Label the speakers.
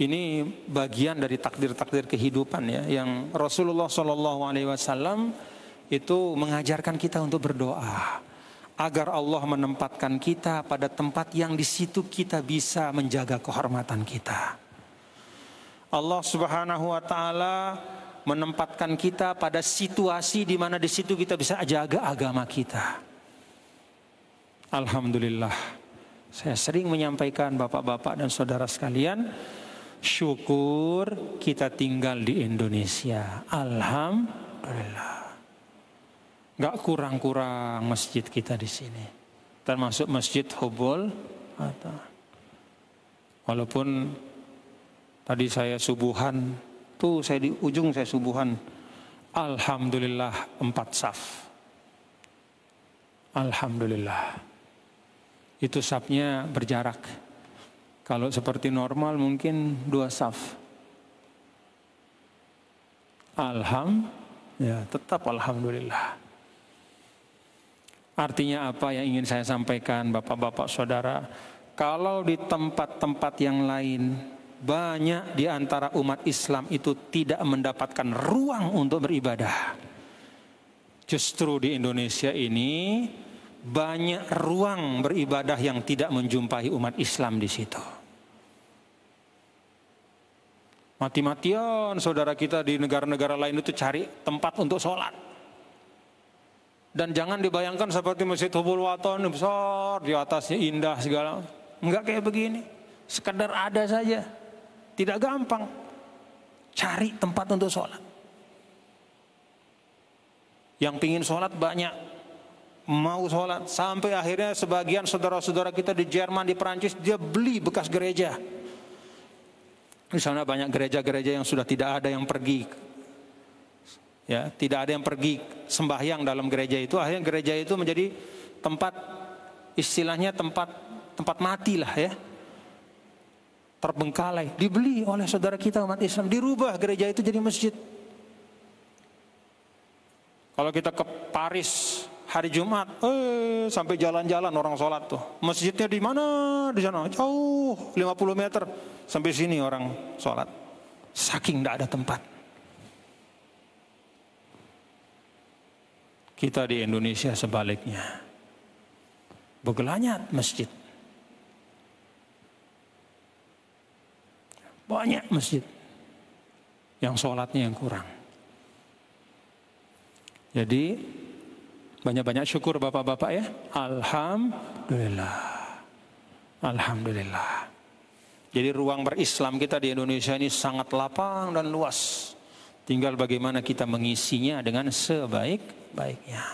Speaker 1: Ini bagian dari takdir-takdir kehidupan ya yang Rasulullah Shallallahu Alaihi Wasallam itu mengajarkan kita untuk berdoa agar Allah menempatkan kita pada tempat yang di situ kita bisa menjaga kehormatan kita. Allah Subhanahu wa taala menempatkan kita pada situasi di mana di situ kita bisa jaga agama kita. Alhamdulillah. Saya sering menyampaikan Bapak-bapak dan saudara sekalian, syukur kita tinggal di Indonesia. Alhamdulillah. Gak kurang-kurang masjid kita di sini. Termasuk masjid Hubul. Walaupun tadi saya subuhan, tuh saya di ujung saya subuhan. Alhamdulillah empat saf. Alhamdulillah. Itu safnya berjarak kalau seperti normal mungkin dua saf. Alham, ya tetap alhamdulillah. Artinya apa yang ingin saya sampaikan Bapak-bapak Saudara? Kalau di tempat-tempat yang lain banyak di antara umat Islam itu tidak mendapatkan ruang untuk beribadah. Justru di Indonesia ini banyak ruang beribadah yang tidak menjumpai umat Islam di situ. Mati-matian saudara kita di negara-negara lain itu cari tempat untuk sholat. Dan jangan dibayangkan seperti Masjid Hubul Waton besar di atasnya indah segala. Enggak kayak begini. Sekedar ada saja. Tidak gampang. Cari tempat untuk sholat. Yang pingin sholat banyak. Mau sholat. Sampai akhirnya sebagian saudara-saudara kita di Jerman, di Perancis, dia beli bekas gereja di sana banyak gereja-gereja yang sudah tidak ada yang pergi. Ya, tidak ada yang pergi sembahyang dalam gereja itu. Akhirnya gereja itu menjadi tempat istilahnya tempat tempat mati lah ya. Terbengkalai, dibeli oleh saudara kita umat Islam, dirubah gereja itu jadi masjid. Kalau kita ke Paris hari Jumat, eh sampai jalan-jalan orang sholat tuh. Masjidnya di mana? Di sana, jauh 50 meter. Sampai sini orang sholat. Saking tidak ada tempat. Kita di Indonesia sebaliknya. Begelanyat masjid. Banyak masjid. Yang sholatnya yang kurang. Jadi banyak-banyak syukur bapak-bapak ya. Alhamdulillah. Alhamdulillah. Jadi ruang berislam kita di Indonesia ini sangat lapang dan luas. Tinggal bagaimana kita mengisinya dengan sebaik-baiknya.